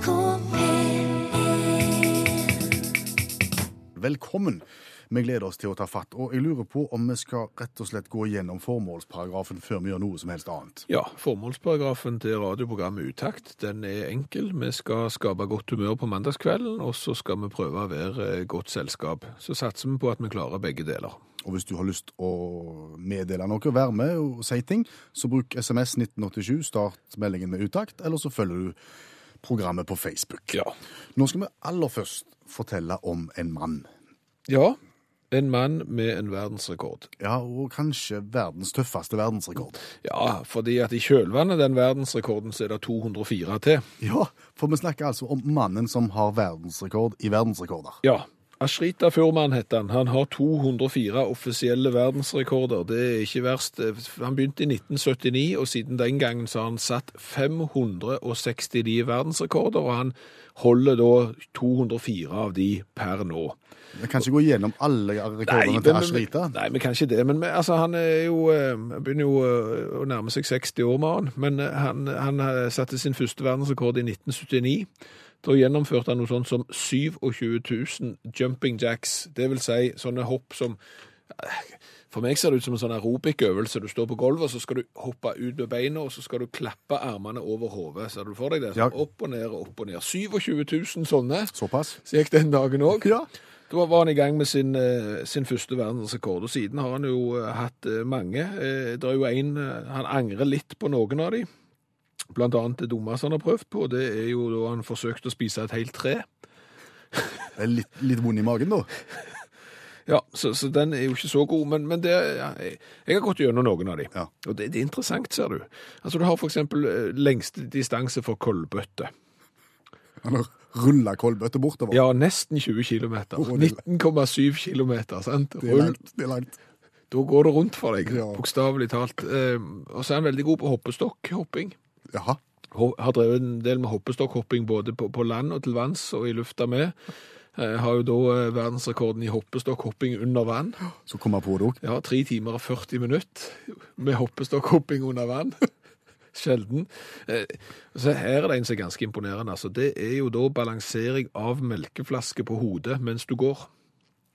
NRK P1 Velkommen. Vi gleder oss til å ta fatt, og jeg lurer på om vi skal rett og slett gå gjennom formålsparagrafen før vi gjør noe som helst annet. Ja, formålsparagrafen til radioprogrammet Utakt, den er enkel. Vi skal skape godt humør på mandagskvelden, og så skal vi prøve å være godt selskap. Så satser vi på at vi klarer begge deler. Og hvis du har lyst å meddele noe, være med og si ting, så bruk SMS 1987, start meldingen med utakt, eller så følger du programmet på Facebook. Ja. Nå skal vi aller først fortelle om en mann. Ja, en mann med en verdensrekord. Ja, og kanskje verdens tøffeste verdensrekord. Ja, fordi at i kjølvannet den verdensrekorden så er det 204 til. Ja, for vi snakker altså om mannen som har verdensrekord i verdensrekorder. Ja, Ashrita Furman heter han. Han har 204 offisielle verdensrekorder. Det er ikke verst. Han begynte i 1979, og siden den gangen så har han satt 569 verdensrekorder, og han holder da 204 av de per nå. Vi kan ikke gå gjennom alle rekordene nei, til men- Ashrita. Nei, vi kan ikke det. Men altså, han er jo, eh, begynner jo eh, å nærme seg 60 år med han. Men eh, han, han satte sin første verdensrekord i 1979. Da gjennomførte han noe sånt som 27 000 jumping jacks. Det vil si sånne hopp som eh, For meg ser det ut som en sånn aerobic-øvelse. Du står på gulvet, og så skal du hoppe ut med beina, og så skal du klappe armene over hodet. Ser du for deg det? Ja. Sånn opp og ned og opp og ned. 27 000 sånne. Såpass? Så gikk den dagen òg. Ja. Da var han i gang med sin, eh, sin første verdensrekord, og siden har han jo eh, hatt mange. Det er jo en, Han angrer litt på noen av de. Blant annet det dummeste han har prøvd på, det er jo da han forsøkte å spise et helt tre. Det er litt, litt vond i magen, da. Ja, så, så den er jo ikke så god, men, men det, ja, jeg, jeg har gått gjennom noen av de. Ja. Og det, det er interessant, ser du. Altså, du har eksempel eh, lengste distanse for kolbøtte. Han har rulla kolbøtte bortover. Ja, nesten 20 km. 19,7 km, sant? Det er langt. Det er langt. Da går det rundt for deg, Ja. bokstavelig talt. Eh, og så er han veldig god på hoppestokk-hopping. Jaha. Har drevet en del med hoppestokkhopping både på, på land og til vanns og i lufta med. Eh, har jo da eh, verdensrekorden i hoppestokkhopping under vann. Så kom jeg på det òg. Ja, tre timer og 40 minutter med hoppestokkhopping under vann. Sjelden. Eh, så her er det en som er ganske imponerende. Altså. Det er jo da balansering av melkeflaske på hodet mens du går.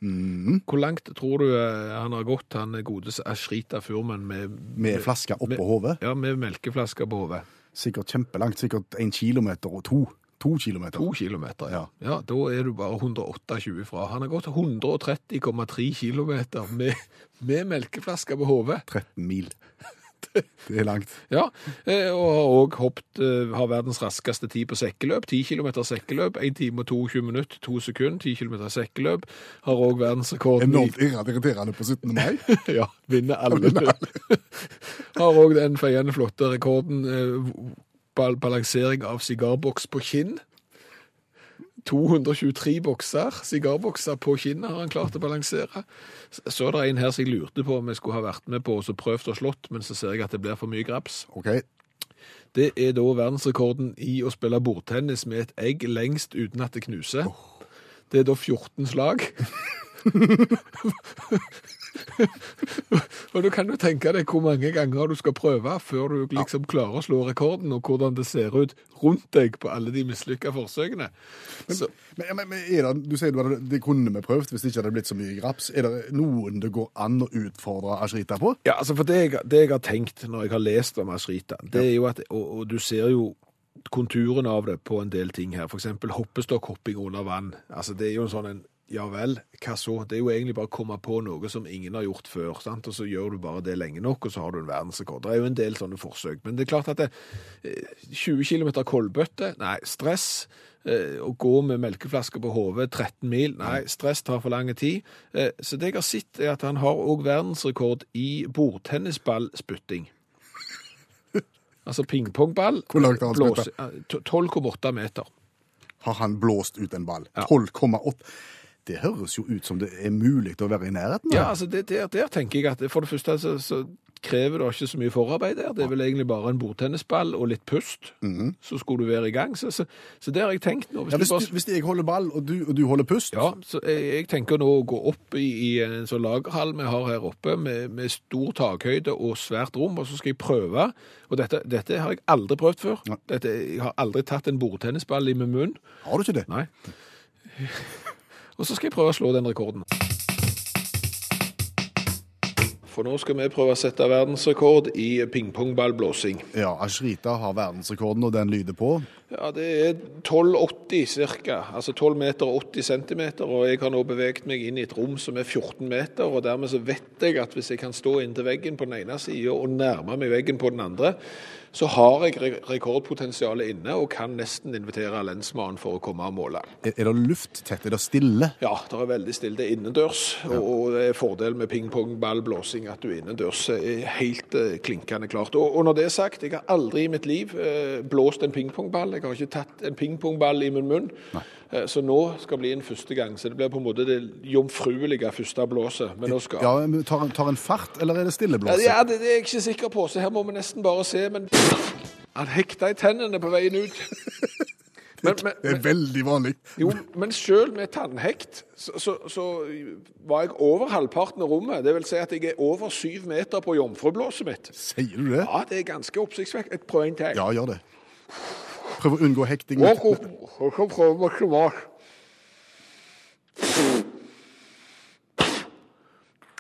Mm. Hvor langt tror du han har gått, han godes Ashrita Furman, med, Med flaska oppå hodet. Ja, med melkeflasker på hodet. Sikkert kjempelangt. Sikkert en kilometer og to. To kilometer. To kilometer, ja. Ja. ja. Da er du bare 128 fra. Han har gått 130,3 kilometer med, med melkeflaske på hodet. 13 mil. Det er langt. Ja, eh, og har òg hoppet eh, Har verdens raskeste tid på sekkeløp. 10 km sekkeløp, 1 time og 22 minutter, 2 sekunder. 10 km sekkeløp. Har òg verdensrekorden Enormt irriterende på 17. mai. Ja, vinner alle. Har òg den feiende flotte rekorden eh, balansering av sigarboks på kinn. 223 bokser, sigarbokser på kinnet har han klart å balansere. Så er det en her som jeg lurte på om jeg skulle ha vært med på og så prøvd og slått, men så ser jeg at det blir for mye graps. Okay. Det er da verdensrekorden i å spille bordtennis med et egg lengst uten at det knuser. Det er da 14 slag. og du kan jo tenke deg hvor mange ganger du skal prøve før du liksom klarer å slå rekorden, og hvordan det ser ut rundt deg på alle de mislykka forsøkene. Så, Men, men, men er det, du sier hadde, det kunne vi prøvd hvis det ikke hadde blitt så mye graps. Er det noen det går an å utfordre Ashrita på? ja, altså for det jeg, det jeg har tenkt når jeg har lest om Ashrita, det er jo at, og, og du ser jo konturen av det på en del ting her, eksempel hoppestokk-hopping under vann. Altså det er jo en sånn en, ja vel, hva så? Det er jo egentlig bare å komme på noe som ingen har gjort før, sant? og så gjør du bare det lenge nok, og så har du en verdensrekord. Det er jo en del sånne forsøk, men det er klart at det, eh, 20 km kolbøtte, nei, stress. Eh, Å gå med melkeflasker på hodet 13 mil, nei, stress tar for lang tid. Eh, Så det jeg har sett er at han har òg verdensrekord i bordtennisballspytting. Altså pingpongball. Hvor langt har han eh, 12,8 meter. Har han blåst ut en ball? Ja. 12,8. Det høres jo ut som det er mulig å være i nærheten. av. Ja, altså det, der, der tenker jeg at for det første så, så krever det ikke så mye forarbeid der. Det er vel egentlig bare en bordtennisball og litt pust, så skulle du være i gang. Så, så, så det har jeg tenkt nå. Hvis Ja, hvis, bare- hvis jeg holder ball, og du, og du holder pust ja, så jeg, jeg tenker nå å gå opp i, i en sånn lagerhall vi har her oppe, med, med stor takhøyde og svært rom, og så skal jeg prøve. Og dette, dette har jeg aldri prøvd før. Dette, jeg har aldri tatt en bordtennisball i min munn. Har du ikke det? Nei. Og så skal jeg prøve å slå den rekorden. For nå skal vi prøve å sette verdensrekord i pingpongballblåsing. Ja, Ashrita har verdensrekorden, og den lyder på. Ja, det er 12,80 ca. Altså 12 meter og 80 centimeter. Og jeg har nå beveget meg inn i et rom som er 14 meter. Og dermed så vet jeg at hvis jeg kan stå inntil veggen på den ene sida og nærme meg veggen på den andre, så har jeg rekordpotensialet inne og kan nesten invitere lensmannen for å komme og måle. Er, er det lufttett? Er det stille? Ja, det er veldig stille. Det er innendørs. Og, og det er fordel med pingpongballblåsing at du er innendørs. Er helt eh, klinkende klart. Og, og når det er sagt, jeg har aldri i mitt liv eh, blåst en pingpongball. Jeg har ikke tatt en pingpongball i min munn. Eh, så nå skal bli en første gang. Så det blir på en måte det jomfruelige første blåset. Men nå skal Ja, men Tar, tar en fart, eller er det stille blåset? ja, det, det er jeg ikke sikker på, så her må vi nesten bare se. Men han hekta i tennene på veien ut. Men, men, Det er veldig vanlig. jo, men selv med tannhekt så, så, så var jeg over halvparten av rommet. Det vil si at jeg er over syv meter på jomfrublåset mitt. Sier du det? Ja, det er ganske oppsiktsvekkende. Prøver en til. Ja, gjør det. Prøv å unngå hekting. Jeg skal prøve smart.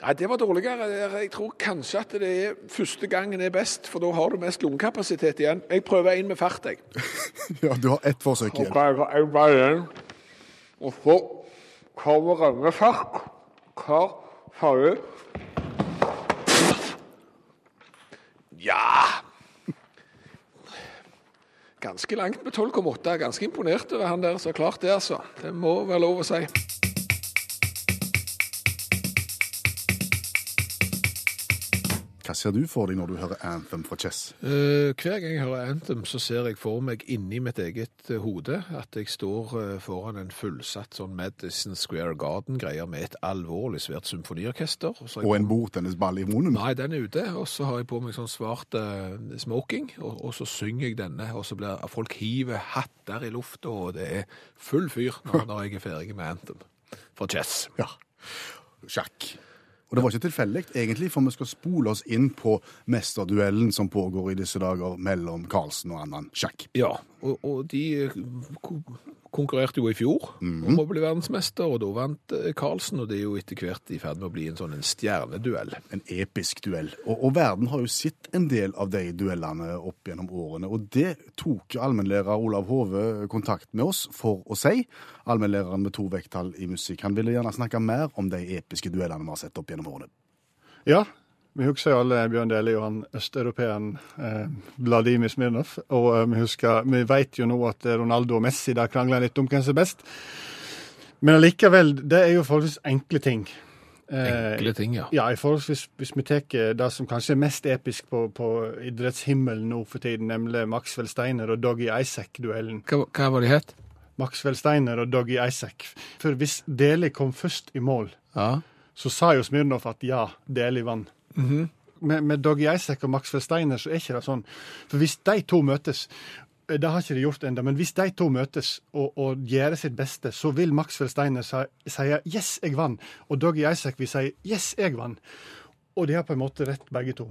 Nei, det var dårligere. Jeg tror kanskje at det er første gangen er best, for da har du mest lungekapasitet igjen. Jeg prøver inn med fart, jeg. Ja, du har ett forsøk igjen. Okay, jeg har en bare igjen. Og så kommer denne fart. Klar, du? Ja! Ganske langt med 12,8. Ganske imponert over han der som har klart det, altså. Det må være lov å si. Hva ser du for deg når du hører Anthem fra Chess? Eh, hver gang jeg hører Anthem, så ser jeg for meg inni mitt eget eh, hode at jeg står eh, foran en fullsatt sånn Madison Square Garden-greier med et alvorlig svært symfoniorkester. Og Og en bordtennisball i munnen? Nei, den er ute, og så har jeg på meg sånn svart uh, smoking, og, og så synger jeg denne, og så blir folk hiver hatter i lufta, og det er full fyr når, når jeg er ferdig med Anthem fra Chess. Ja. Sjakk. Og det var ikke tilfeldig, egentlig, for vi skal spole oss inn på mesterduellen som pågår i disse dager mellom Carlsen og annen sjakk. Ja, og, og de eh, konkurrerte jo i fjor om å bli verdensmester, og da vant eh, Carlsen, og det er jo etter hvert i ferd med å bli en sånn en stjerneduell. En episk duell. Og, og verden har jo sett en del av de duellene opp gjennom årene, og det tok allmennlærer Olav Hove kontakt med oss for å si. Allmennlæreren med to vekttall i musikk. Han ville gjerne snakke mer om de episke duellene vi har sett opp gjennom årene. Ja, vi husker jo alle Bjørn Dæhlie og han østeuropeeren eh, Vladimir Smirnov. Og eh, vi husker, vi vet jo nå at eh, Ronaldo og Messi der krangler litt om hvem som er best. Men allikevel, det er jo forholdsvis enkle ting. Eh, Enkle ting, ja. Ja, i forholdsvis, hvis vi tar det som kanskje er mest episk på, på idrettshimmelen nå for tiden, nemlig Maxwell Steiner og Doggy Isaac-duellen. Hva, hva var de het? Maxwell Steiner og Doggy Isaac. For hvis Deli kom først i mål, Ja. så sa jo Smirnov at ja, Deli vant. Med, med Doggy Isaac og Maxwell Steiner så er ikke det sånn. For hvis de to møtes eh, det har ikke de gjort ennå, men hvis de to møtes og, og gjør sitt beste, så vil Maxwell Steiner si, si 'yes, jeg vant', og Doggy Isaac vil si 'yes, jeg vant'. Og de har på en måte rett, begge to.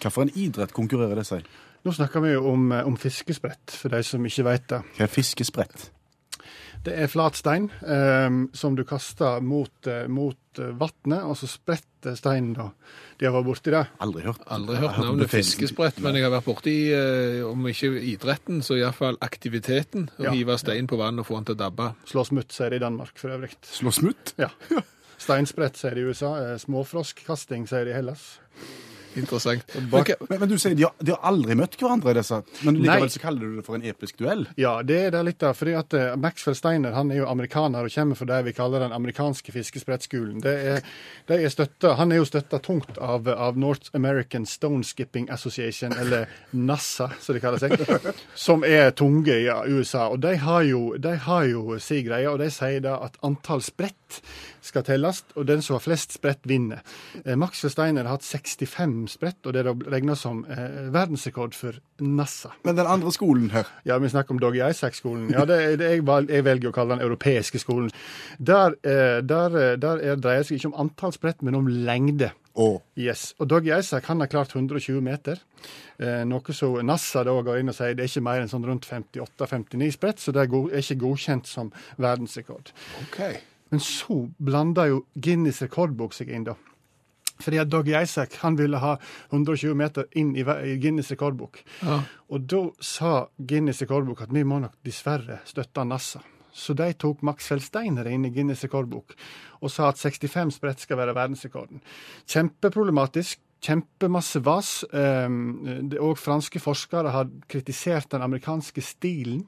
Hva for en idrett konkurrerer det seg? Nå snakker vi jo om, eh, om fiskesprett, for de som ikke vet det. Hva er fiskesprett? Det er flat stein eh, som du kaster mot, eh, mot eh, vannet, og så spretter steinen da. De har vært borti det. Aldri hørt. Aldri hørt navnet fiskesprett, men jeg har vært borti, eh, om ikke idretten, så iallfall aktiviteten. Å Ja. hive stein på vann og få den til å dabbe. Slå smutt, sier de i Danmark for øvrig. Slå smutt? Ja. Steinsprett, sier de i USA. Småfroskkasting, sier de i Hellas. Interessant. Men okay. Men, men du sier de har, de har aldri møtt hverandre, disse. Men Nei. likevel så kaller du det for en episk duell? Ja, det er det litt av. fordi at eh, Maxwell Steiner han er jo amerikaner og kommer fra det vi kaller den amerikanske fiskesprettskolen. Det er, det er støtta, han er jo støtta tungt av, av North American Stone Skipping Association, eller NASA, som de kaller seg, som er tunge i USA. Og de har jo, de har jo si greie, og de sier da at antall sprett sprett skal telles, og den som har flest sprett, vinner. Eh, Max Steiner har hatt 65 sprett, og det er regna som eh, verdensrekord for NASA. Men den andre skolen her Ja, vi snakker om Doggy Isaac-skolen. Ja, det, det, jeg, jeg velger å kalle den europeiske skolen. Der, eh, der, eh, der er, dreier det seg ikke om antall sprett, men om lengde. Oh. Yes. Og Doggy Isaac han har klart 120 meter. Eh, noe som NASA da går inn og sier det er ikke mer enn sånn rundt 58-59 sprett, så det er, go er ikke godkjent som verdensrekord. OK. Men så blanda jo Guinness rekordbok seg inn, da. Fordi at Doggy Isaac han ville ha 120 meter inn i, Guinness rekordbok. Ja. Og da sa Guinness rekordbok at vi må nok dessverre støtte NASA. Så de tok Maxwell Steiner inn i Guinness rekordbok og sa at 65 sprett skal være verdensrekorden. Kjempeproblematisk. Kjempemasse vas. Um, og franske forskere har kritisert den amerikanske stilen.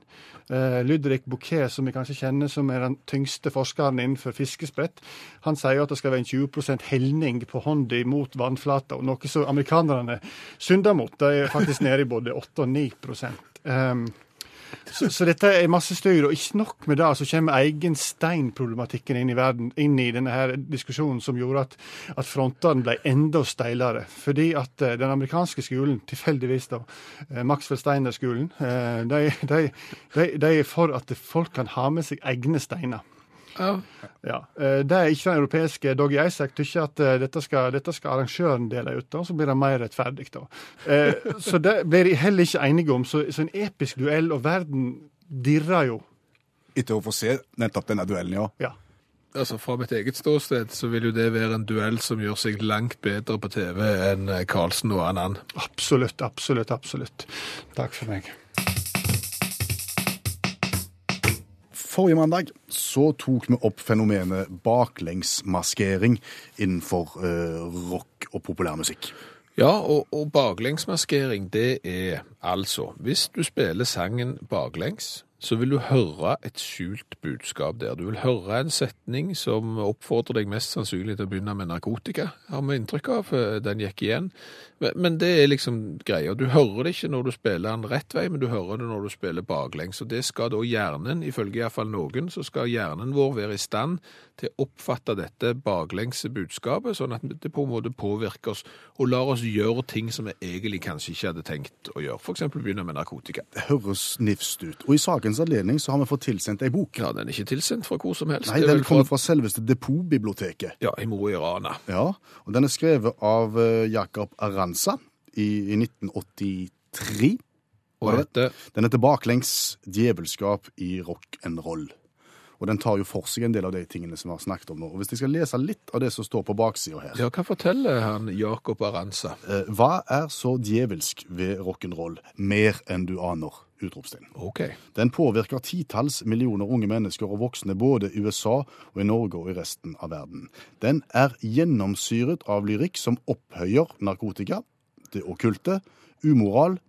Uh, Ludrik Bouquet, som vi kanskje kjenner som er den tyngste forskeren innenfor fiskesprett, han sier at det skal være en 20% helning på hånda mot vannflata, og noe som amerikanerne synder mot. De er faktisk nede i både 8 og 9 um, så, så dette er masse styr, og ikke nok med det, så kommer Eigenstein-problematikken inn i verden, inn i denne her diskusjonen som gjorde at, at frontene ble enda steilere. Fordi at eh, den amerikanske skolen, tilfeldigvis da, eh, Maxwell Steiner-skolen, eh, de, de, de, de er for at folk kan ha med seg egne steiner. Ja. Ja, eh, Det er ikke den europeiske. Doggy Isaac tykker at eh, dette skal, dette skal arrangøren dele ut, da, så blir det mer rettferdig. da. Eh, Så det blir de heller ikke enige om. Så, så en episk duell, og verden dirrer jo. etter å få se nettopp denne duellen, ja. Ja. Altså Fra mitt eget ståsted så vil jo det være en duell som gjør seg langt bedre på TV enn Karlsen og Annan. Absolutt, absolutt, absolutt. Takk for meg. Forrige mandag så tok vi opp fenomenet baklengsmaskering innenfor eh, rock og populærmusikk. Ja, og, og baklengsmaskering, det er altså Hvis du spiller sangen baklengs, så vil du høre et skjult budskap der. Du vil høre en setning som oppfordrer deg mest sannsynlig til å begynne med narkotika, har vi inntrykk av. Den gikk igjen. Men, det er liksom greia. Du hører det ikke når du spiller den rett vei, men du hører det når du spiller baklengs. Og det skal da hjernen, ifølge iallfall noen, så skal hjernen vår være i stand til å oppfatte dette baklengse budskapet, sånn at det på en måte påvirker oss og lar oss gjøre ting som vi egentlig kanskje ikke hadde tenkt å gjøre. F.eks. begynne med narkotika. Det høres nifst ut. Og i sakens anledning så har vi fått tilsendt ei bok. Ja, den er ikke tilsendt fra hvor som helst. Nei, den kommer fra selveste Depotbiblioteket. Ja, i Mo i Rana. Ja, og den er skrevet av eh, Jakob Aranza i, i 1983. Og dette Den heter Baklengs djevelskap i rock and roll. Og den tar jo for seg en del av de tingene som vi har snakket om nå. Og Hvis jeg skal lese litt av det som står på baksida her Ja, hva forteller han Jakob Aranza? eh, Hva er så djevelsk ved rock'n'roll? Mer enn du aner! Utropstegn. OK. Den påvirker titalls millioner unge mennesker og voksne både i USA og i Norge og i resten av verden. Den er gjennomsyret av lyrikk som opphøyer narkotika, det okkulte, umoral,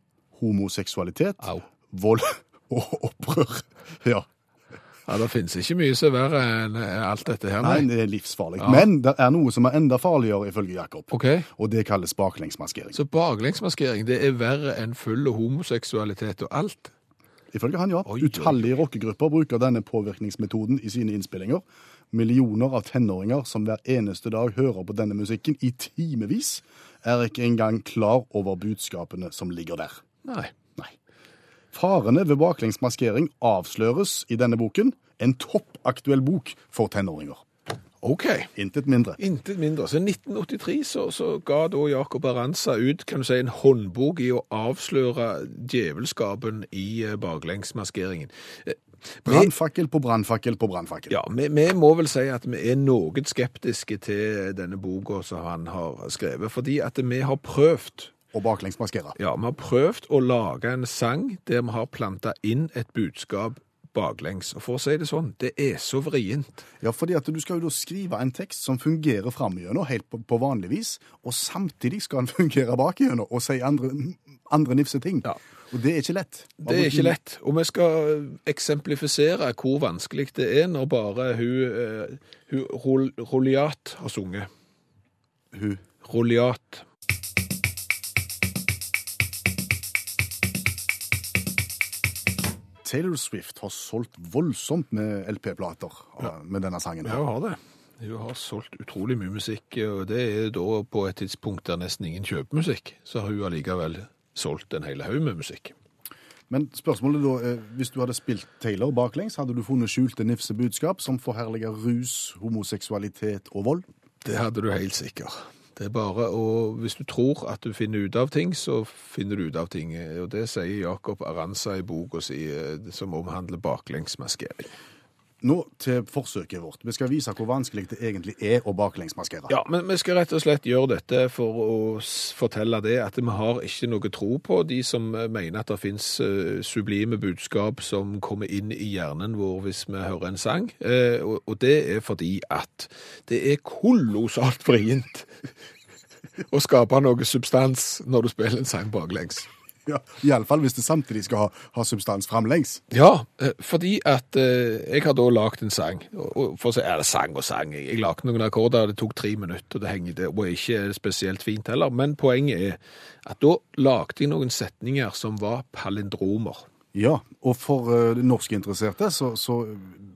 homoseksualitet, Au. vold og opprør. Ja. Ja, Det finnes ikke mye som er verre enn alt dette her. Nei, Nei. det er livsfarlig. Ja. Men det er noe som er enda farligere, ifølge Jakob. OK. Og det kalles baklengsmaskering. Så baklengsmaskering det er verre enn full homoseksualitet og alt? Ifølge han, ja. Oi. Utallige rockegrupper bruker denne påvirkningsmetoden i sine innspillinger. Millioner av tenåringer som hver eneste dag hører på denne musikken i timevis, er ikke engang klar over budskapene som ligger der. Nei. Farene ved baklengsmaskering avsløres i denne boken. En toppaktuell bok for tenåringer. OK. Intet mindre. Intet mindre. Så i 1983 så, så ga da Jakob Aranza ut kan du si, en håndbok i å avsløre djevelskapen i eh, baklengsmaskeringen. Eh, Brannfakkel på brannfakkel på brannfakkel. Ja, vi, vi må vel si at vi er noe skeptiske til denne boka som han har skrevet, fordi at vi har prøvd Og baklengsmaskere. Ja, vi har prøvd å lage en sang der vi har planta inn et budskap baklengs. Og for å si det sånn, det er så vrient. Ja, fordi at du skal jo da skrive en tekst som fungerer framigjennom helt på, på vanlig vis, og samtidig skal den fungere bakgjennom og si andre, andre nifse ting. Ja. Og det er ikke lett. Det er ikke lett. Og vi skal eksemplifisere hvor vanskelig det er når bare hun, eh, hun Roliat har sunget. Hun. Roliat. Taylor Swift har solgt voldsomt med LP-plater ja. med denne sangen. Ja, hun har det. Hun har solgt utrolig mye musikk, og det er da på et tidspunkt der nesten ingen kjøper musikk, så har hun allikevel solgt en hel haug med musikk. Men spørsmålet da, eh, hvis du hadde spilt Taylor baklengs, hadde du funnet skjulte nifse budskap som forherliger rus, homoseksualitet og vold? Det hadde du helt sikker. Det er bare å Hvis du tror at du finner ut av ting, så finner du ut av ting. Og det sier Jakob Aranza i boka si, eh, som omhandler baklengsmaskering. Nå til forsøket vårt. Vi skal vise hvor vanskelig det egentlig er å baklengsmaskere. Ja, men vi skal rett og slett gjøre dette for å fortelle det at vi har ikke noe tro på de som eh, mener at det finnes eh, sublime budskap som kommer inn i hjernen vår hvis vi hører en sang. Og det er fordi at det er kolossalt vrient å skape noe substans når du spiller en sang baklengs. Ja, Iallfall hvis det samtidig skal ha, ha substans framlengs. Ja, eh, fordi at eh, jeg har da lagt en sang, og, for å si, er det sang og sang, jeg, jeg lagde noen akkorder, det tok tre minutter, og det henger det, og ikke spesielt fint heller, men poenget er at da lagde jeg noen setninger som var palindromer. Ja, og for uh, norskinteresserte så, så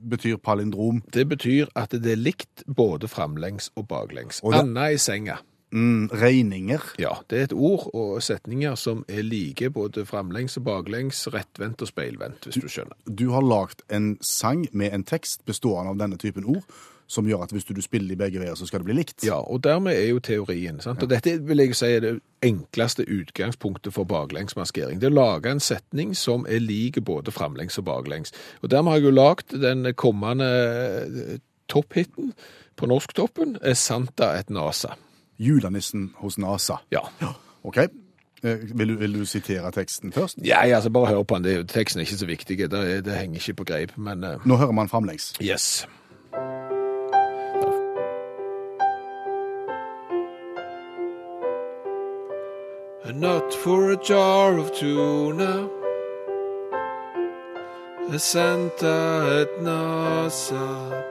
betyr palindrom Det betyr at det er likt både framlengs og baklengs. Og det- Anna i senga. mm, regninger. Ja, det er et ord og setninger som er like både framlengs og baklengs, rettvendt og speilvendt, hvis du skjønner. Du har lagd en sang med en tekst bestående av denne typen ord, som gjør at hvis du spiller i begge veier, så skal det bli likt. Ja, og dermed er jo teorien. Sant? Og dette vil jeg si er det enkleste utgangspunktet for baklengsmaskering. Det er å lage en setning som er lik både framlengs og baklengs. Og dermed har jeg jo lagd den kommende eh, topphiten på norsktoppen, er Santa et nasa. Julenissen hos NASA. Ja. OK. Eh, Vil du, vil du sitere teksten først? Ja, altså bare hør på den. Det, teksten er ikke så viktig. Det, det henger ikke på greip, men eh, Nå hører man framlengs. Yes. A nut for a jar of tuna. A Santa at NASA.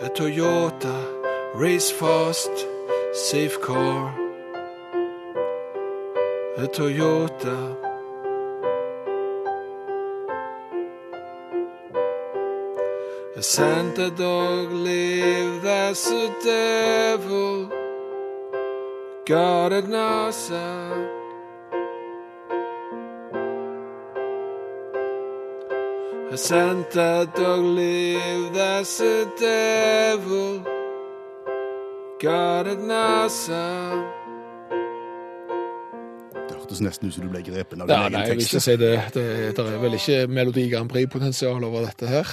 A Toyota race fast, safe car. A Toyota. A Santa dog lived as a devil. God at NASA. A Santa dog lived as a devil. God at NASA. Det hørtes nesten ut som du ble grepen av Ja, din nei, egen jeg vil ikke si det. Det, det er vel ikke Melodi Grand Prix-potensial over dette her.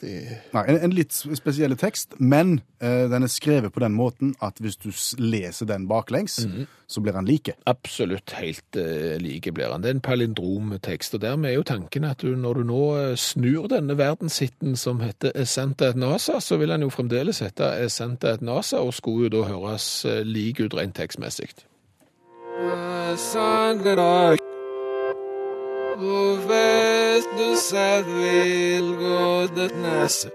De, Nei, en, en litt spesiell tekst, men uh, den er skrevet på den måten at hvis du leser den baklengs, Mhm. så blir han like. absolutt helt uh, like blir han. Det er en palindromtekst, og dermed er jo tanken at du, når du nå eh, snur denne verdenshitten som heter Essenta et NASA, så vil han jo fremdeles hete Essenta et NASA, og skulle jo da høres uh, lik ut rent tekstmessig. Og vet du selv vil gå det neste.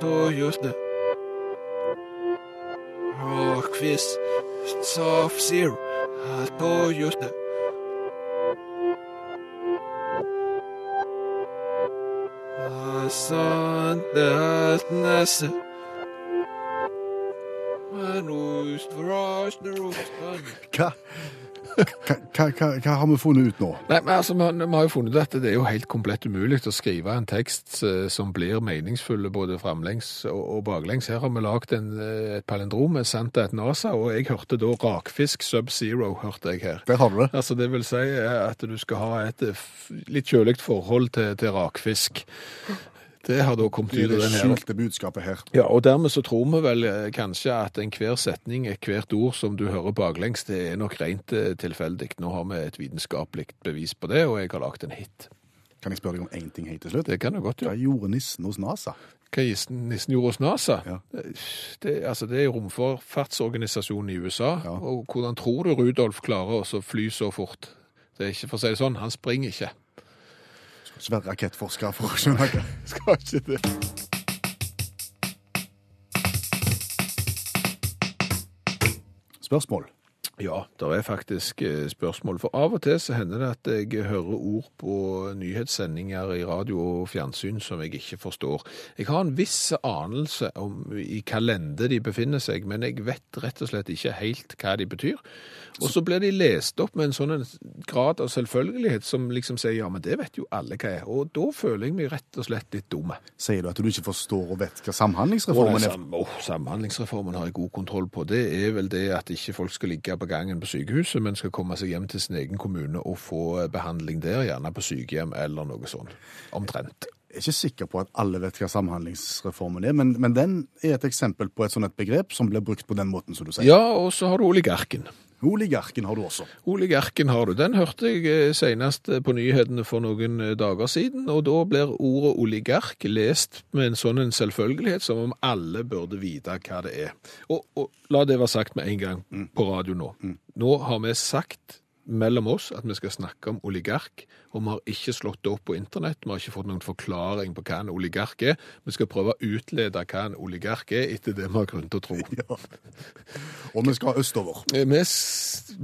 På just det. Rockfist, soft zero, på just det. Sånn det er Hva, hva, hva, hva, hva har vi funnet ut nå? Nei, men altså, vi, vi har jo funnet ut at det er jo helt komplett umulig å skrive en tekst eh, som blir meningsfull både framlengs og, og baklengs. Her har vi lagd eh, et palindrom med Santa et NASA, og jeg hørte da rakfisk sub-zero, hørte jeg her. Der har du det. Altså, det vil si eh, at du skal ha et litt kjølig forhold til, til rakfisk. Det har da kommet ut av det skjulte budskapet her. Ja, og dermed så tror vi vel eh, kanskje at enhver setning, hvert ord som du hører baklengs, det er nok rent eh, tilfeldig. Nå har vi et vitenskapelig bevis på det, og jeg har lagt en hit. Kan jeg spørre deg om én ting helt til slutt? Det kan du godt Hva gjorde nissen hos NASA? Hva nissen nissen gjorde hos NASA? Ja. Det, altså, det er romfartsorganisasjonen i USA. Ja. Og hvordan tror du Rudolf klarer å fly så fort? Det er ikke for å si det sånn, han springer ikke. Ikke være rakettforsker for å skjønne det. Skal ikke det. Spørsmål. Ja, det er faktisk eh, spørsmål. For av og til så hender det at jeg hører ord på nyhetssendinger i radio og fjernsyn som jeg ikke forstår. Jeg har en viss anelse om i hva lende de befinner seg, men jeg vet rett og slett ikke helt hva de betyr. Og så blir de lest opp med en sånn grad av selvfølgelighet som liksom sier ja, men det vet jo alle hva er. Og da føler jeg meg rett og slett litt dumme. Sier du at du ikke forstår og vet hva samhandlingsreformen er? Sam oh, samhandlingsreformen har jeg god kontroll på. Det er vel det at ikke folk skal ligge på gangen på sykehuset, men skal komme seg hjem til sin egen kommune og få behandling der, gjerne på sykehjem eller noe sånt. Omtrent. Jeg er ikke sikker på at alle vet hva samhandlingsreformen er, men, men den er et eksempel på et sånt begrep som blir brukt på den måten som du sier. Ja, og så har du oligarken. Oligarken har du også. Oligarken har du. Den hørte jeg eh, senest på nyhetene for noen eh, dager siden, og da blir ordet oligark lest med en sånn en selvfølgelighet som om alle burde vite hva det er. Og, og la det være sagt med en gang på radio nå. Nå har vi sagt mellom oss at vi skal snakke om oligark, og vi har ikke slått det opp på internett. Vi har ikke fått noen forklaring på hva en oligark er. Vi skal prøve å utlede hva en oligark er, etter det vi har grunn til å tro. Ja. Og vi skal østover. Eh, Vi,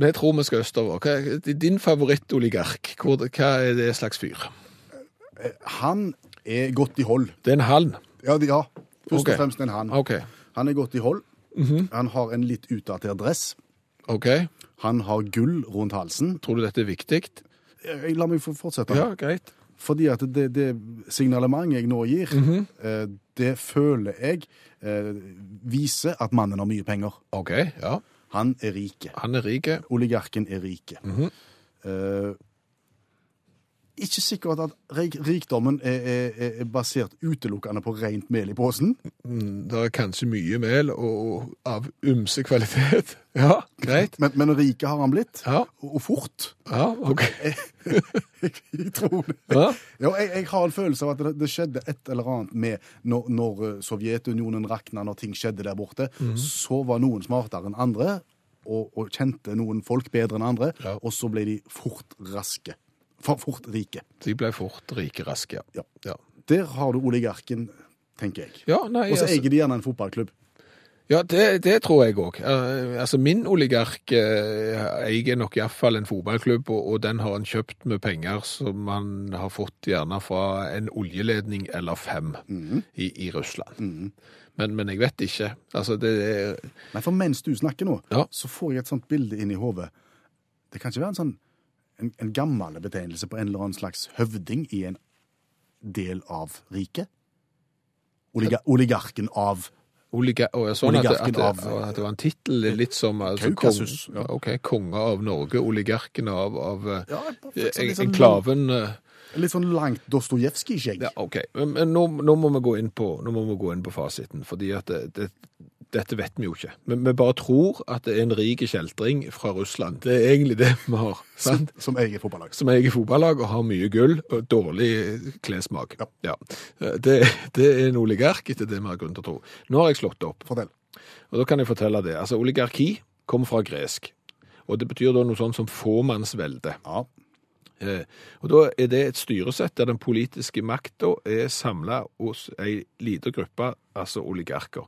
vi tror vi skal østover. Hva din favorittoligark? Hva er det slags fyr? Han er godt i hold. Det er en hann? Ja, ja. først okay. og fremst en han. Okay. Han er godt i hold. Han har en litt utdatert dress. ok. Han har gull rundt halsen. Tror du dette er viktig? Eh, La meg få fortsette. Ja, greit. Fordi at det, det signalementet jeg nå gir, mm -hmm. det føler jeg eh, viser at mannen har mye penger. OK, ja. Han er rike. Han er rik. Oligarken er rike. Mhm. Eh, ikke sikkert at rikdommen er, er, er basert utelukkende på rent mel i posen. Det er kanskje mye mel og av ymse kvalitet. Ja, greit. Men, men rike har han blitt. Ja, Og, og fort. ja, OK. Jeg, jeg tror det. Ja. Ja, jeg, jeg har en følelse av at det, det skjedde et eller annet med når, når eh, Sovjetunionen rakna, når ting skjedde der borte. Mm. Så var noen smartere enn andre, og, og kjente noen folk bedre enn andre. Og så ble de fort raske. For, fort rike. De ble fort rike raske, ja. Ja. Ja, Der har du oligarken, tenker jeg. ja nei, Og så altså, eier de gjerne en fotballklubb. ja det, det tror jeg òg. altså, min oligark eh, eier nok iallfall en fotballklubb, og, og den har han kjøpt med penger som han har fått gjerne fra en oljeledning eller fem i, i Russland. Men, men jeg vet ikke. Altså, det er Nei, for mens du snakker nå, Ja. så får jeg et sånt bilde inn i hodet. Det kan ikke være en sånn en, en gammel betegnelse på en eller annen slags høvding i en del av riket? Oliga, oligarken av Oliga oh, sånn at, at, Oligarken av- at det var en tittel litt som altså, Kaukasus, kong- ja. Ok, konge av Norge, oligarken av, av eh, Ja, en, sånn- sånn- enklaven eh, Litt sånn langt Dostojevskij-skjegg. Ja, ok. Men, men nå, nå, må vi gå inn på, nå må vi gå inn på fasiten, fordi at det, det, dette vet vi jo ikke. Men vi bare tror at det er en rik kjeltring fra Russland. Det er egentlig det vi har. Som, Sant? som eier fotballag. Som eier fotballag og har mye gull og dårlig klessmak. Ja. Det, det er en oligark etter det vi har grunn til å tro. Nå har jeg slått det opp. Fortell. Og da kan jeg fortelle det. Altså, oligarki kommer fra gresk. Og det betyr da noe sånt som fåmannsvelde. Ja. Eh, Og da er det et styresett der den politiske makta er samla hos ei lita gruppe, altså oligarker.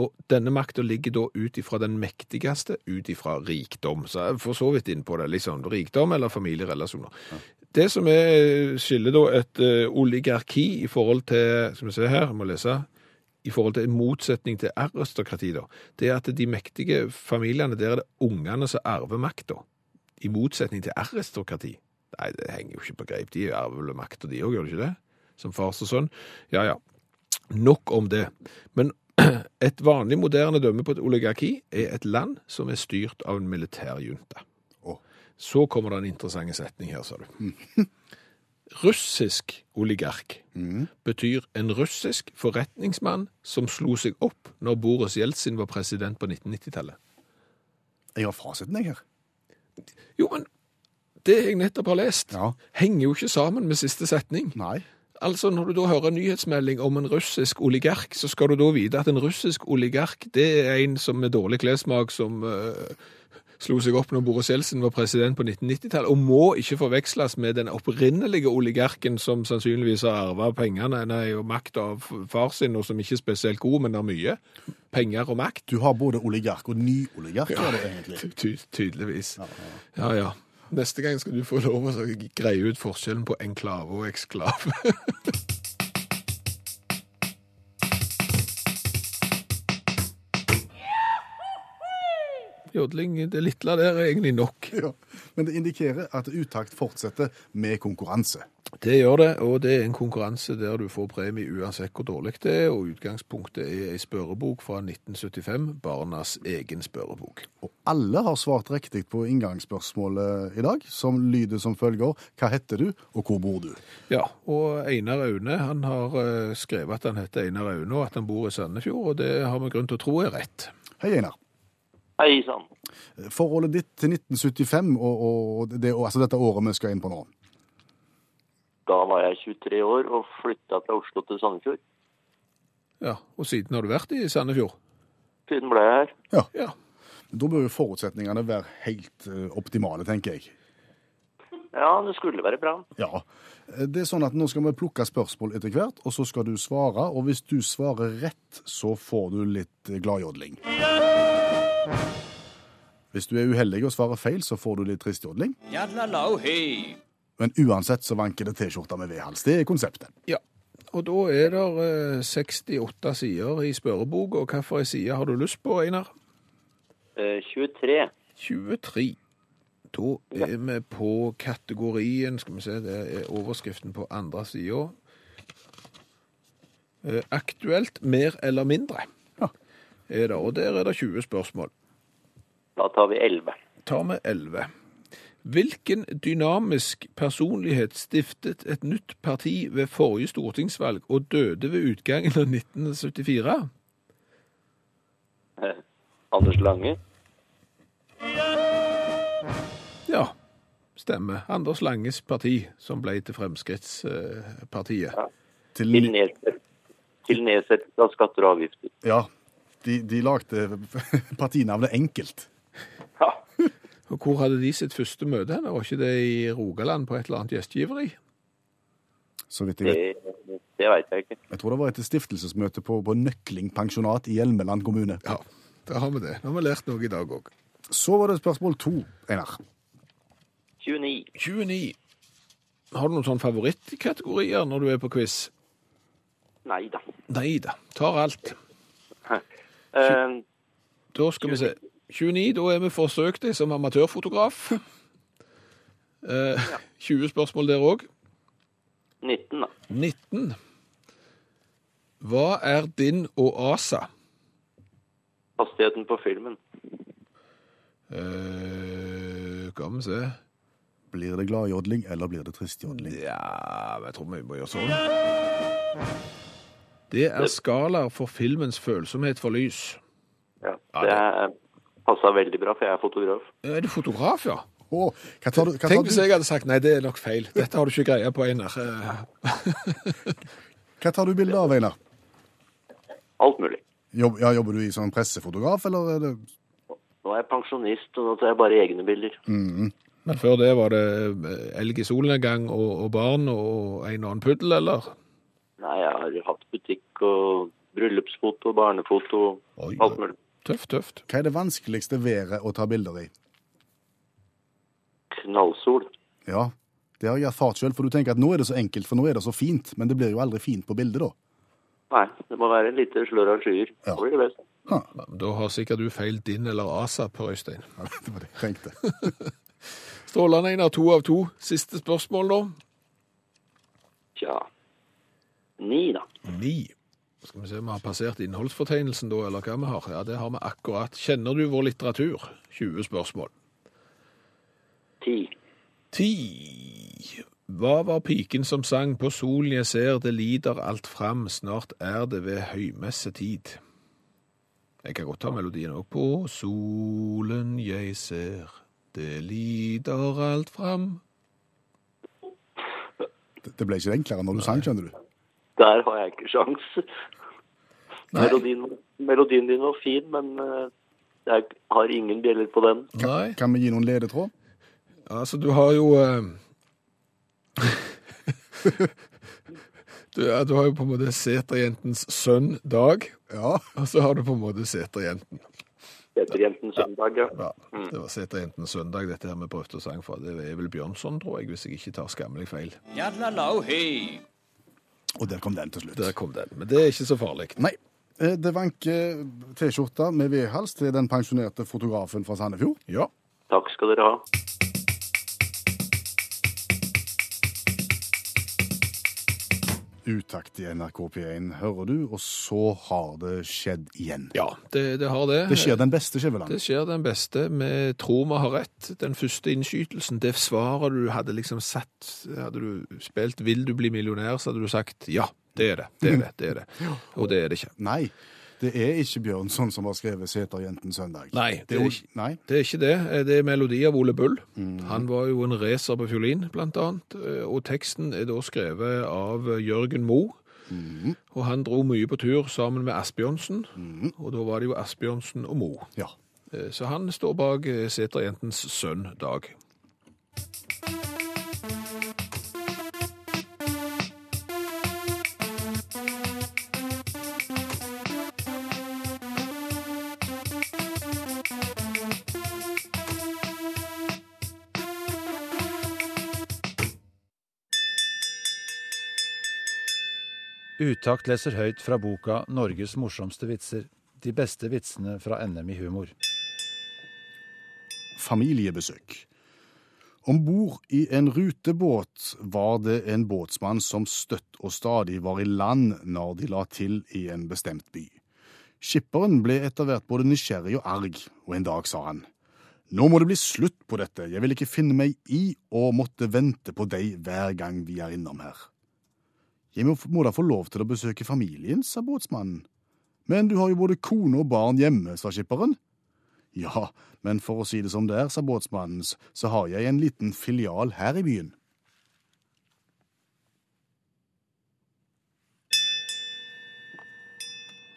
Og denne makta ligger da ut ifra den mektigste, ut ifra rikdom. Så jeg er for så vidt inn på det. liksom Rikdom eller familierelasjoner. Det som er, skiller da et eh, oligarki i forhold til Skal vi se her, jeg må lese. I forhold til motsetning til aristokrati, da, det er at de mektige familiene, der er det ungene som arver makta. I motsetning til aristokrati. Nei, det henger jo ikke på greip. De arver vel makta, de òg, gjør de ikke det? Som fars og sønn. Ja ja. Nok om det. Men et vanlig moderne dømme på et oligarki er et land som er styrt av en militærjunta. Oh. Så kommer det en interessant setning her, sa du. Russisk oligark betyr en russisk forretningsmann som slo seg opp når Boris Jeltsin var president på 1990-tallet. Jeg har fasiten, jeg, her. Jo, men det jeg nettopp har lest, Ja. henger jo ikke sammen med siste setning. Nei. Altså, når du da hører en nyhetsmelding om en russisk oligark, så skal du da vite at en russisk oligark, det er en som med dårlig klessmak, som, uh, slo seg opp når Boris Jeltsin var president på 1990-tallet, og må ikke forveksles med den opprinnelige oligarken som sannsynligvis har arva pengene nei, og makta av far sin, og som ikke er spesielt god, men har mye penger og makt. Du har både oligark og ny oligark, er det egentlig. Ty tydeligvis. Ja, ja. Neste gang skal du få lov å greie ut forskjellen på enklave og eksklave. Jodling, det lille der er egentlig nok. Ja. Men det indikerer at Utakt fortsetter med konkurranse. Det gjør det, og det er en konkurranse der du får premie uansett hvor dårlig det er, og utgangspunktet er ei spørrebok fra 1975, barnas egen spørrebok. Og alle har svart riktig på inngangsspørsmålet i dag, som lyder som følger Hva heter du, og hvor bor du? Ja, og Einar Aune han har eh, skrevet at han heter Einar Aune, og at han bor i Sandefjord, og det har vi grunn til å tro er rett. Hei, Einar. Hei sann. Forholdet ditt til 1975 og, og det, altså dette året vi skal inn på nå. Da var jeg 23 år og flytta fra Oslo til Sandefjord. Ja, Og siden har du vært i Sandefjord? Siden ble jeg her. Ja. Ja. Da bør jo forutsetningene være helt eh, optimale, tenker jeg. Ja, det skulle være bra. Ja. Det er sånn at Nå skal vi plukke spørsmål etter hvert, og så skal du svare. Og hvis du svarer rett, så får du litt eh, gladjodling. Hvis du er uheldig og svarer feil, så får du litt tristjodling. Men uansett så vanker det T-skjorter med V-hals. Det er konseptet. ja. Og da er det eh, 68 sider i spørreboka, og hvilken side har du lyst på, Einar? Eh, 23. 23. Da er vi på kategorien Skal vi se, det er overskriften på andre sida. Eh, Aktuelt mer eller mindre Ja. er det, og der er det 20 spørsmål. Da tar vi 11. Tar vi 11. Hvilken dynamisk personlighet stiftet et nytt parti ved forrige stortingsvalg og døde ved utgangen av 1974? Eh, Anders Lange. Ja, stemmer. Anders Langes parti, som ble til Fremskrittspartiet. Til, Til, nedsett, til nedsettelse av skatter og avgifter. ja, de, de lagde partinavnet enkelt. Ja. Og hvor hadde de sitt første møte? henne? Var ikke det i Rogaland på et eller annet gjestgiveri? Så vidt jeg vet. Det, det veit jeg ikke. Jeg tror det var et stiftelsesmøte på, på Nøkling pensjonat i Hjelmeland kommune. Ja, da har vi det. Nå har vi lært noe i dag òg. Så var det spørsmål to, Einar. 29. 29. Har du noen sånne favorittkategorier når du er på quiz? Nei da. Nei da. Tar alt. Eh, Da skal vi se. 29, da er vi forsøkt deg som amatørfotograf. Eh, 20 spørsmål der òg. 19, da. 19. Hva er din oasa? Hastigheten på filmen. Eh, Skal vi se. Blir det glad jodling, eller blir det trist jodling? Ja, jeg tror vi må gjøre sånn. Det er skalaer for filmens følsomhet for lys. Ja, Ja, det er- passa veldig bra, for jeg er fotograf. Er du fotograf, ja? Oh, hva tar du? Hva tar Tenk hvis jeg hadde sagt nei, det er nok feil. Dette har du ikke greie på, Einar. Eh, hva tar du bilde av, Einar? Alt mulig. Jobb, ja, jobber du i sånn pressefotograf, eller er det Nå er jeg pensjonist, og nå tar jeg bare egne bilder. Men før det var det eh, elg i solnedgang og, og barn og en og annen puddel, eller? Nei, jeg har hatt butikk og bryllupsfoto, barnefoto, Oi, alt mulig. Tøft, tøft. Hva er det vanskeligste været å ta bilder i? Knallsol. Ja, det har jeg erfart sjøl, for du tenker at nå er det så enkelt, for nå er det så fint, men det blir jo aldri fint på bildet, da. Nei, det må være en lite slør av skyer. Ja. Da blir det best. Da har sikkert du feil din eller ASA, Per Øystein. Ja, det var det jeg tenkte. Strålende, Einar. To av to. Siste spørsmål, da. Tja. Ni, da. Ni. Skal vi se om vi har passert innholdsfortegnelsen da, eller hva vi har. Ja, det har vi akkurat. Kjenner du vår litteratur? 20 spørsmål. Ti. Ti. Hva var piken som sang på solen jeg ser, det lider alt fram, snart er det ved høymessetid. Jeg kan godt ta melodien òg. På solen jeg ser, det lider alt fram. Det ble ikke enklere når du sang, skjønner du. Der har jeg ikke sjans. Melodien, melodien din var fin, men eh, Jeg har ingen bjeller på den. Nei. Kan vi gi noen ledetråd? Altså, du har jo eh, du, ja, du har jo på en måte seterjentens sønn Dag, Ja. og så har du på en måte seterjenten. Seterjentens søndag, ja. Ja, det var seterjentens søndag dette her vi prøvde å sang for. Det er vel Bjørnson, tror jeg, hvis jeg ikke tar skammelig feil. Og der kom den til slutt. Der kom den. Men det er ikke så farlig. Nei. eh, Det vanker T-skjorte med vedhals til den pensjonerte fotografen fra Sandefjord. Ja. Takk skal dere ha. Utakt i NRK P1, hører du, og så har det skjedd igjen. Ja, det, det har det. Det skjer den beste, Skjæveland. Det skjer den beste. Vi tror vi har rett. Den første innskytelsen, det svaret du hadde liksom satt Hadde du spilt 'Vil du bli millionær', så hadde du sagt ja, det er det. Det er det. det er det. Og det er det ikke. Nei, det er ikke Bjørnson som har skrevet 'Seterjentens søndag'. Nei, det er ikke. Nei. Det er ikke det. Det er melodi av Ole Bull. Han var jo en racer på fiolin, blant annet. Og teksten er da skrevet av Jørgen Moe. Og han dro mye på tur sammen med Asbjørnsen. Og da var det jo Asbjørnsen og Moe. Ja. Eh, Så han står bak eh, seterjentens sønn Dag. Utakt leser høyt fra boka 'Norges morsomste vitser'. De beste vitsene fra NM i humor. Familiebesøk. Om bord i en rutebåt var det en båtsmann som støtt og stadig var i land når de la til i en bestemt by. Skipperen ble etter hvert både nysgjerrig og arg, og en dag sa han Nå må det bli slutt på dette, jeg vil ikke finne meg i å måtte vente på deg hver gang vi er innom her. Jeg må, må da få lov til å besøke familien, sa båtsmannen. Men du har jo både kone og barn hjemme, sa skipperen. Ja, men for å si det som det er, sa båtsmannen, så har jeg en liten filial her i byen.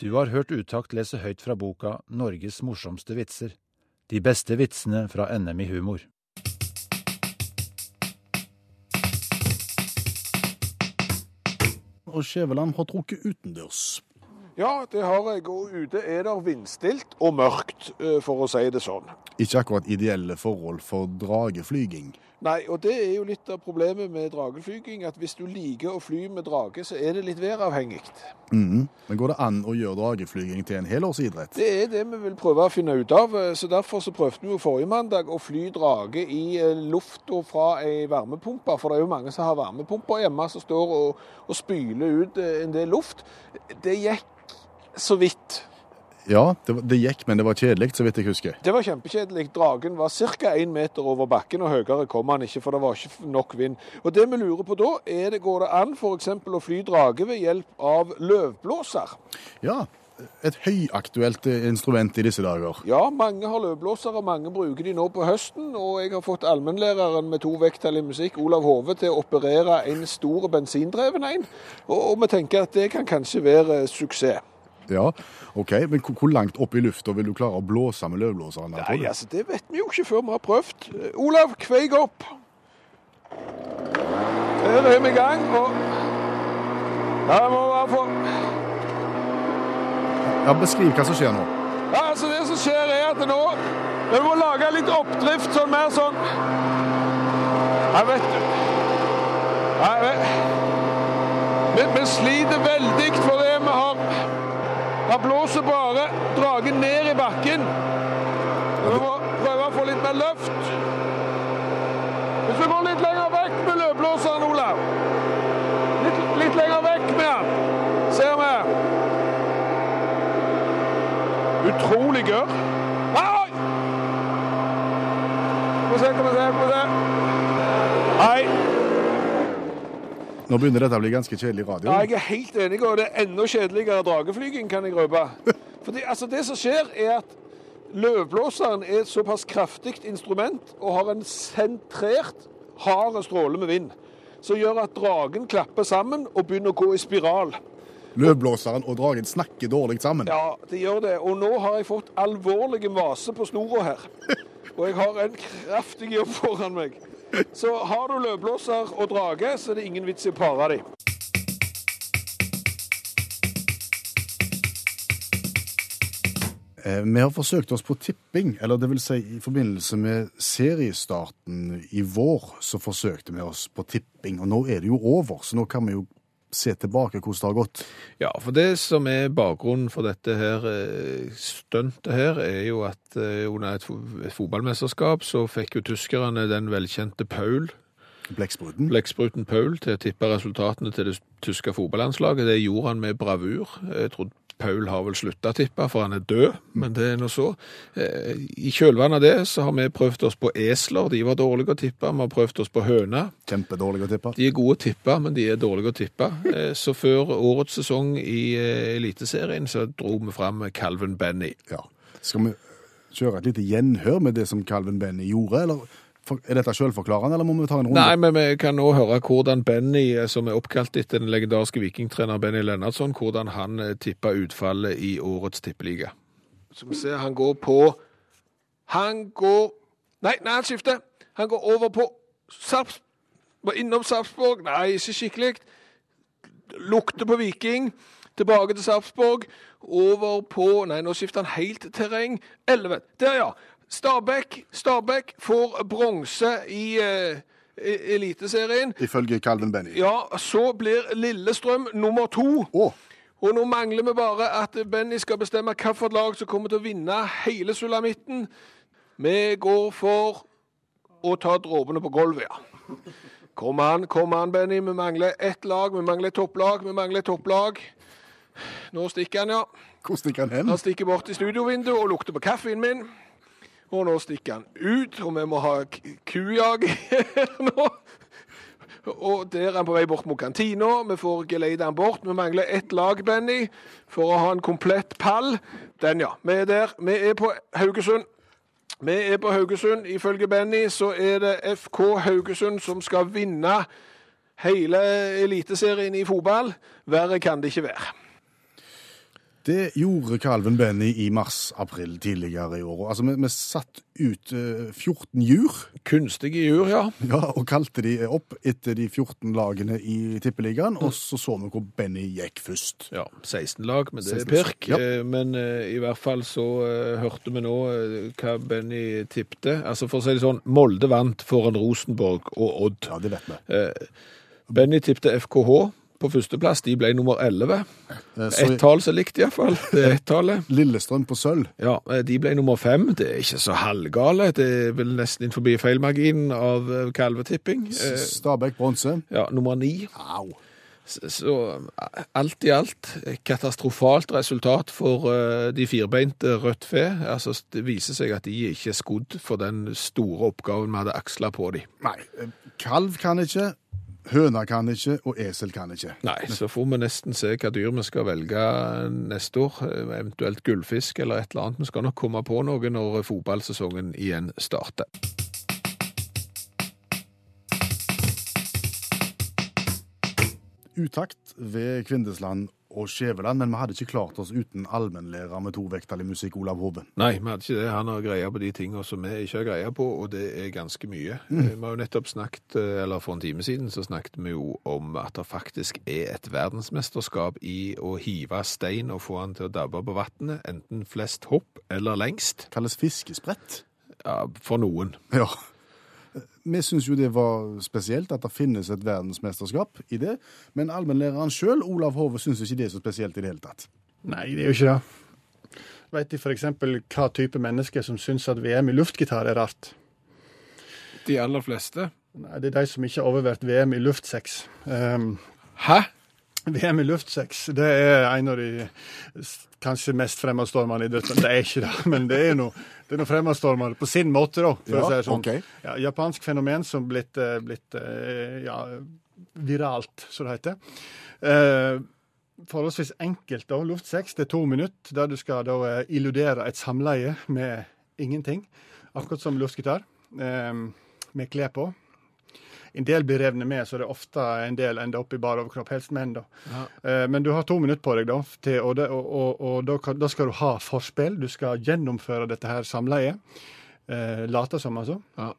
Du har hørt Utakt lese høyt fra boka 'Norges morsomste vitser'. De beste vitsene fra NM i humor. Og Skjæveland har trukket utendørs. Ja, det har jeg. Og ute er det vindstilt og mørkt, eh, for å si det sånn. Ikke akkurat ideelle forhold for drageflyging. Nei, og det er jo litt av problemet med drageflyging, at hvis du liker å fly med drage, så er det litt væravhengig. Mm. Men går det an å gjøre drageflyging til en helårsidrett? Det er det vi vil prøve å finne ut av. Så Derfor så prøvde vi jo forrige mandag å fly drage i eh, lufta fra ei varmepumpe. For det er jo mange som har varmepumper hjemme som står og, og spyler ut eh, en del luft. Det gikk så vidt. Ja, det, det gikk, men det var kjedelig, så vidt jeg husker. Det var kjempekjedelig. Dragen var ca. én meter over bakken, og høyere kom han ikke, for det var ikke nok vind. Og det vi lurer på da, er det går det an f.eks. å fly drage ved hjelp av løvblåser? Ja, et høyaktuelt eh, instrument i disse dager. Ja, mange har løvblåsere, mange bruker de nå på høsten, og jeg har fått allmennlæreren med to vekttall i musikk, Olav Hove, til å operere en stor bensindreven en, og, og vi tenker at det kan kanskje være suksess. Ja, ok, men hvor, langt opp i lufta vil du klare å blåse med løvblåseren? Nei, altså, det vet vi jo ikke før vi har prøvd. Eh, Olav, kveik opp! Der er vi i gang, og jeg må bare få Ja, Beskriv hva som skjer nå. Ja, altså Det som skjer, er at nå Vi må lage litt oppdrift, sånn mer sånn Jeg vet du jeg vet vi, vi sliter veldig for det vi har Det blåser bare dragen ned i bakken. Vi må prøve å få litt mer løft. Hvis vi går litt lenger vekk med løvblåseren, Olav. Litt, litt lenger vekk med den. Ser vi. Utrolig gørr. Oi! Få se, kom vi se, vi se. Nei, Nå begynner dette å bli ganske kjedelig radio. ja, jeg er helt enig, og det er enda kjedeligere drageflyging, kan jeg røpe. Fordi, altså, det som skjer, er at løvblåseren er et såpass kraftig instrument og har en sentrert, hard stråle med vind, som gjør at dragen klapper sammen og begynner å gå i spiral. Løvblåseren og dragen snakker dårlig sammen. Ja, de gjør det. Og nå har jeg fått alvorlige vase på snora her. Og jeg har en kraftig jobb foran meg. Så har du løvblåser og drage, så er det ingen vits i å pare dem. Eh, Vi har forsøkt oss på tipping, eller det vil si i forbindelse med seriestarten i vår, så forsøkte vi oss på tipping. Og nå er det jo over, så nå kan vi jo se tilbake hvordan det har gått. Ja, for det som er bakgrunnen for dette her eh, stuntet her, er jo at eh, under et fotballmesterskap så fikk jo tyskerne den velkjente Paul, Blekkspruten. blekkspruten Paul, til å tippe resultatene til det tyske fotballandslaget. Det gjorde han med bravur. Jeg tror Paul har vel slutta å tippe, for han er død, men det er nå så. Eh, I kjølvannet av det så har vi prøvd oss på esler. De var dårlige å tippe. Vi har prøvd oss på høner. Kjempedårlige å tippe. De er gode å tippe, men de er dårlige å tippe. Eh, Så før årets sesong i eh, Eliteserien så dro vi fram Calvin Benny. Ja. Skal vi kjøre et lite gjenhør med det som Calvin Benny gjorde, eller er dette selvforklarende, eller må vi ta en runde? Nei, men vi kan nå høre hvordan Benny, eh, som er oppkalt etter den legendariske vikingtrener Benny Lennartson, hvordan han eh, tippa utfallet i årets tippeliga. Som vi ser han går på Han går Nei, nei, han skifter. Han går over på Sarps... Var innom Sarpsborg. Nei, ikke skikkelig. Lukter på Viking. Tilbake til Sarpsborg. Over på Nei, nå skifter han helt terreng. 11. Der, ja. Stabæk. Stabæk får bronse i e- Eliteserien. Ifølge Calvin Benny. Ja, så blir Lillestrøm nummer to. Oh. Og nå mangler vi bare at Benny skal bestemme hvilket lag som kommer til å vinne hele sulamitten. Vi går for å ta dråpene på gulvet, ja. Kom an, kom an, Benny. Vi mangler ett lag. Vi mangler et topplag. Vi mangler et topplag. Nå stikker han, ja. hvor stikker han hen? Han stikker bort i studiovinduet og lukter på kaffen min. Og nå stikker han ut, og vi må ha kujag her nå. Og der er han på vei bort mot kantina. Vi får geleide han bort. Vi mangler ett lag, Benny, for å ha en komplett pall. Den, ja. Vi er der. Vi er på Haugesund. Vi er på Haugesund. Ifølge Benny så er det FK Haugesund som skal vinne hele eliteserien i fotball. Verre kan det ikke være. Det gjorde Calvin Benny i mars-april tidligere i år. Altså, vi, vi satt ut eh, 14 jur, Kunstige jur, ja. ja, og kalte de opp etter de 14 lagene i Tippeligaen, og så så vi hvor Benny gikk først. Ja, 16 lag, men det er 16 pirk. ja. Eh, Men eh, i hvert fall så eh, hørte vi nå eh, hva Benny tippte. Altså for å si det sånn, Molde vant foran Rosenborg og Odd. Ja, det vet vi. Eh, Benny tippte FKH på førsteplass. De ble nummer 11. Eh, Ett tall som likt iallfall. Det er ett-tallet. Lillestrøm på sølv. Ja, eh, de ble nummer fem. Det er ikke så halvgale. Det er vel nesten innenfor feilmarginen av eh, kalvetipping. Stabæk bronse. Ja, nummer ni. Au. Så, alt i alt katastrofalt resultat for uh, de firbeinte rødt fe. Altså, det viser seg at de ikke er skodd for den store oppgaven vi hadde aksla på dem. Nei, kalv kan ikke, høna kan ikke, og esel kan ikke. Nei, så får vi nesten se hva dyr vi skal velge neste år. Eventuelt gullfisk eller et eller annet. Vi skal nok komme på noe når fotballsesongen igjen starter. Utakt ved Kvindesland og Skjæveland, men vi hadde ikke klart oss uten allmennlærer med to vekttall i musikk, Olav Hove. Nei, vi hadde ikke det. Han har greie på de tingene som vi ikke har greie på, og det er ganske mye. Mm. Vi har jo nettopp snakket, eh, eller for en time siden, så snakket vi jo om at det faktisk er et verdensmesterskap i å hive stein og få han til å dabbe på vannet, enten flest hopp eller lengst. Kalles fiskesprett. Ja, for noen. Ja. Vi syns jo det var spesielt at det finnes et verdensmesterskap i det, men allmennlæreren sjøl, Olav Hove, syns ikke det er så spesielt i det hele tatt. Nei, det er jo ikke det. Vet de f.eks. hva type mennesker som syns at VM i luftgitar er rart? De aller fleste. Nei, Det er de som ikke har overvært VM i luftsex. Um, Hæ? VM i luftsex det er en av de kanskje mest fremadstormende idrettene. Det er ikke det, men det er noe, det er noe fremadstormende på sin måte, da. For å si det sånn. Okay. Ja, japansk fenomen som blitt, eh, blitt eh, ja, viralt, som det heter. Eh, forholdsvis enkelt, da. Luftsex det er to minutter, der du skal da illudere et samleie med ingenting. Akkurat som luftgitar, eh, med klær på. En del blir revnet med, så det er ofte en del ender opp i bar overkropp, helst menn. da. Ja. Eh, Men du har to minutter på deg, da, til, og, det, og, og, og da, da skal du ha forspill. Du skal gjennomføre dette her samleiet. Eh, late som, altså. Ja.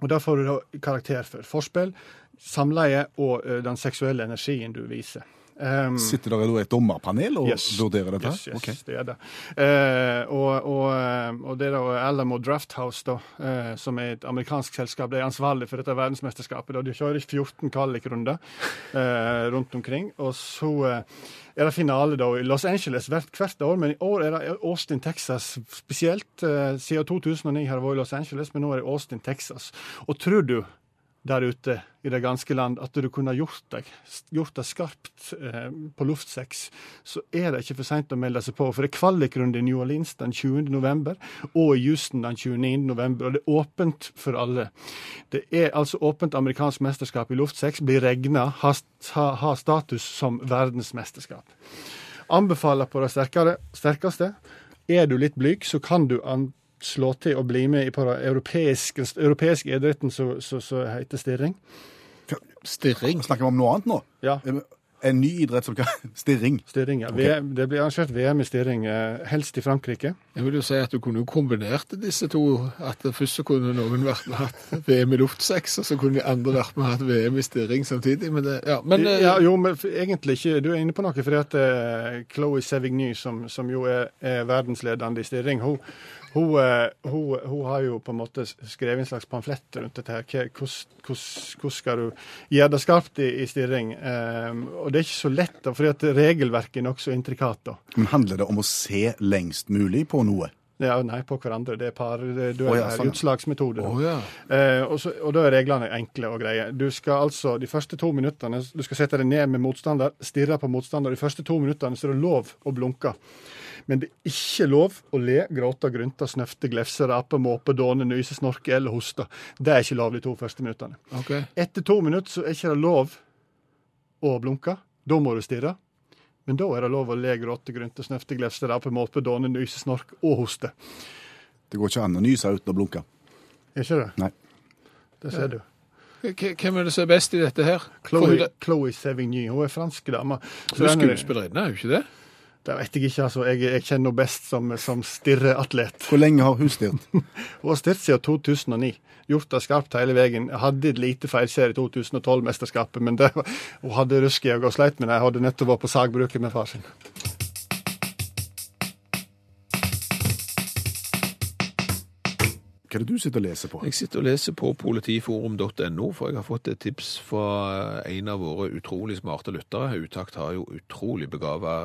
Og da får du da karakter for forspill, samleie og eh, den seksuelle energien du viser. Um, Sitter der da et dommerpanel og Yes. vurderer dette? Yes, yes, okay. det er det. Uh, og, og, eh, og det er da Alamo Drafthouse, da, uh, som er et amerikansk selskap, det er ansvarlig for dette verdensmesterskapet. Da. De kjører 14 kvalikrunder uh, rundt omkring. Og så er det finale da i Los Angeles hvert, år, men i år er det Austin, Texas spesielt. Siden 2009 har det vært i Los Angeles, men nå er det Austin, Texas. Og tror du der ute i det ganske land at du kunne gjort deg, gjort deg skarpt eh, på luftsex, så er det ikke for seint å melde seg på. For det er kvalikrunde i New Orleans den 20. november og i Houston den 29. november. Og det er åpent for alle. Det er altså åpent amerikansk mesterskap i luftsex. Blir regna, har ha, status som verdensmesterskap. Anbefaler på det sterkere, sterkeste. Er du litt blyg, så kan du an slå til og bli med på den europeiske, europeiske idretten som så, så heter stirring. Stirring. Snakker vi om noe annet nå? Ja. En ny idrett som kan Stirring. Stirring, ja. Okay. det blir arrangert VM i stirring, eh, helst i Frankrike. Jeg vil jo si at du kunne jo kombinert disse to. At først så kunne noen vært med hatt VM i luftsex, og så kunne de andre vært med hatt VM i stirring samtidig. Men, det, ja, men eh, ja, jo, men egentlig ikke. Du er inne på noe, fordi at eh, Chloé Sevigny, som, som jo er, er verdensledende i stirring, hun, hun, eh, hun, hun har jo på en måte skrevet en slags pamflett rundt dette. her. Hvordan skal du gjøre det skarpt i, i stirring? Um, og det er ikke så lett, da, fordi at regelverket er nokså intrikat. da. Men handler det om å se lengst mulig på noe? Ja, nei, på hverandre. Det er par, det, du Å, er ja, sånn, utslagsmetode. Oh, ja. Eh, og, så, og da er reglene enkle og greie. Du skal altså de første to minuttene du skal sette deg ned med motstander, stirre på motstander. De første to minuttene så er det lov å blunke. Men det er ikke lov å le, gråte, grynte, snøfte, glefse, rape, måpe, dåne, nyse, snorke eller hoste. Det er ikke lov de to første minuttene. Okay. Etter to minutter så er ikke det lov å blunke. Da må du stirre. Men da er det lov å le, gråte, grynte, snøfte, glefse, rape, måpe, dåne, nyse, snork og hoste. Det går ikke an å nyse uten å blunke. Er ikke det? Nei. Det ser du. Hvem er det som er best i dette her? Chloé, Chloé Sevigny. Hun er fransk dame. Så Hun er- skuespillerinne, er hun ikke det? Det vet jeg ikke, altså. Jeg, jeg kjenner henne best som, som stirreatlet. Hvor lenge har hun stirret? Hun har stirret siden 2009. Gjort det skarpt hele veien. Hadde et lite feilskjær i 2012-mesterskapet, men det, hun hadde rusk i øynene og sleit med det. Hun hadde nettopp vært på sagbruket med far sin. Hva er det du sitter og leser på? Jeg sitter og leser på politiforum.no, for jeg har fått et tips fra en av våre utrolig smarte lyttere. Utakt har jo utrolig begava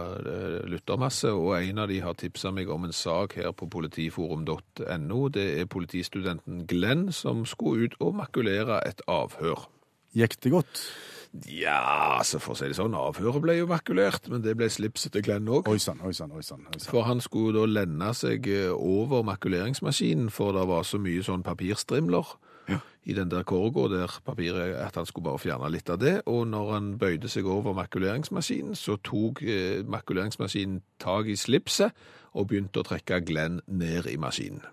lyttermasse, og en av de har tipsa meg om en sak her på politiforum.no. Det er politistudenten Glenn som skulle ut og makulere et avhør. Gikk det godt? Ja, altså for å si det sånn, avhøret ble jo makulert, men det ble slipset til Glenn òg. Oi sann, oi sann, oi sann. For han skulle da lende seg eh, over makuleringsmaskinen, for det var så mye sånn papirstrimler i den der korga der papiret, at han skulle bare fjerne litt av det. Og når han bøyde seg over makuleringsmaskinen, så tok eh, makuleringsmaskinen tak i slipset og begynte å trekke Glenn ned i maskinen.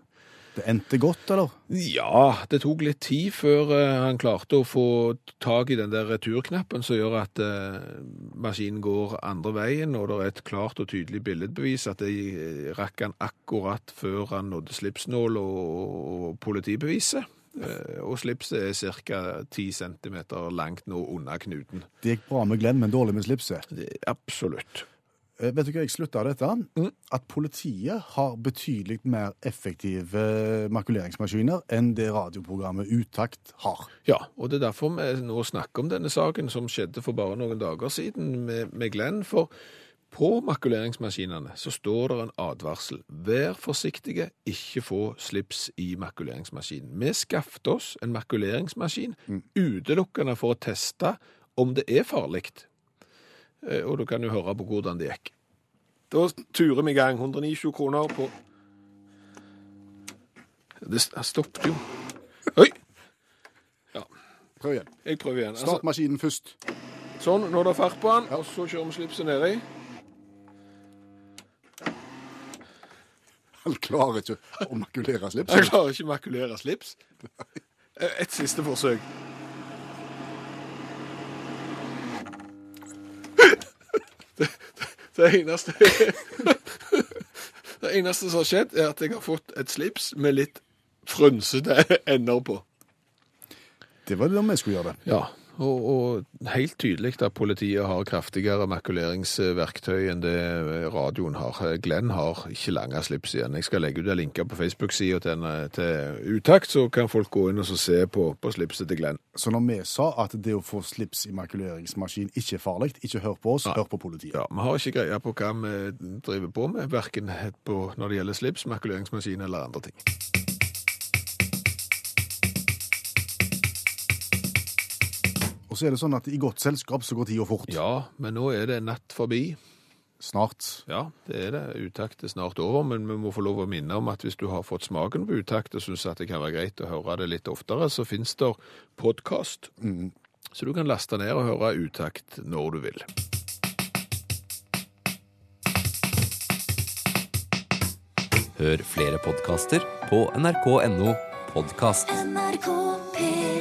Det endte godt, eller? Ja, det tok litt tid før eh, han klarte å få tak i den der returknappen som gjør at eh, maskinen går andre veien, og det er et klart og tydelig billedbevis at det eh, rakk han akkurat før han nådde slipsnål og, politibeviset. Og slipset er ca. 10 cm langt nå under knuten. Det gikk bra med Glenn, men dårlig med slipset. Absolutt. Eh, Vet du hva jeg slutta av dette? Mm. At politiet har betydelig mer effektive makuleringsmaskiner enn det radioprogrammet Utakt har. Ja, og det er derfor vi nå snakker om denne saken som skjedde for bare noen dager siden med, med Glenn. For på makuleringsmaskinene så står det en advarsel. Vær forsiktige, ikke få slips i makuleringsmaskinen. Vi skaffet oss en makuleringsmaskin utelukkende for å teste om det er farlig. Eh, Og du kan jo høre på hvordan det gikk. Da turer vi i gang. 129 kroner på Det st- stoppet jo. Oi! Prøv igjen. Jeg prøver igjen. Altså, Start maskinen først. sånn, nå er det fart på den, og så kjører vi slipset nedi. Han klarer ikke å makulere slips? Han klarer ikke å makulere slips. Et siste forsøk. Det, det eneste Det eneste som har skjedd, er at jeg har fått et slips med litt frynsete ender på. Det var det da vi skulle gjøre det. Ja, og, og helt tydelig at politiet har kraftigere makuleringsverktøy enn det radioen har. Glenn har ikke lange slips igjen. Jeg skal legge ut en linke på Facebook-sida til, til Utakt, så kan folk gå inn og se på, på slipset til Glenn. Så når vi sa at det å få slips i makuleringsmaskin ikke er farlig, ikke hør på oss, hør på politiet. Ja, Vi har ikke greie på hva vi driver på med, verken når det gjelder slips, makuleringsmaskin eller andre ting. Og så er det sånn at i godt selskap så går tida fort. Ja, men nå er det natt forbi. Snart. Ja, det er det. Utakt er snart over, men vi må få lov å minne om at hvis du har fått smaken på utakt og syns det kan være greit å høre det litt oftere, så finnes det podkast. Så du kan laste ned og høre utakt når du vil. Hør flere podkaster på nrk.no podkast. NRK P1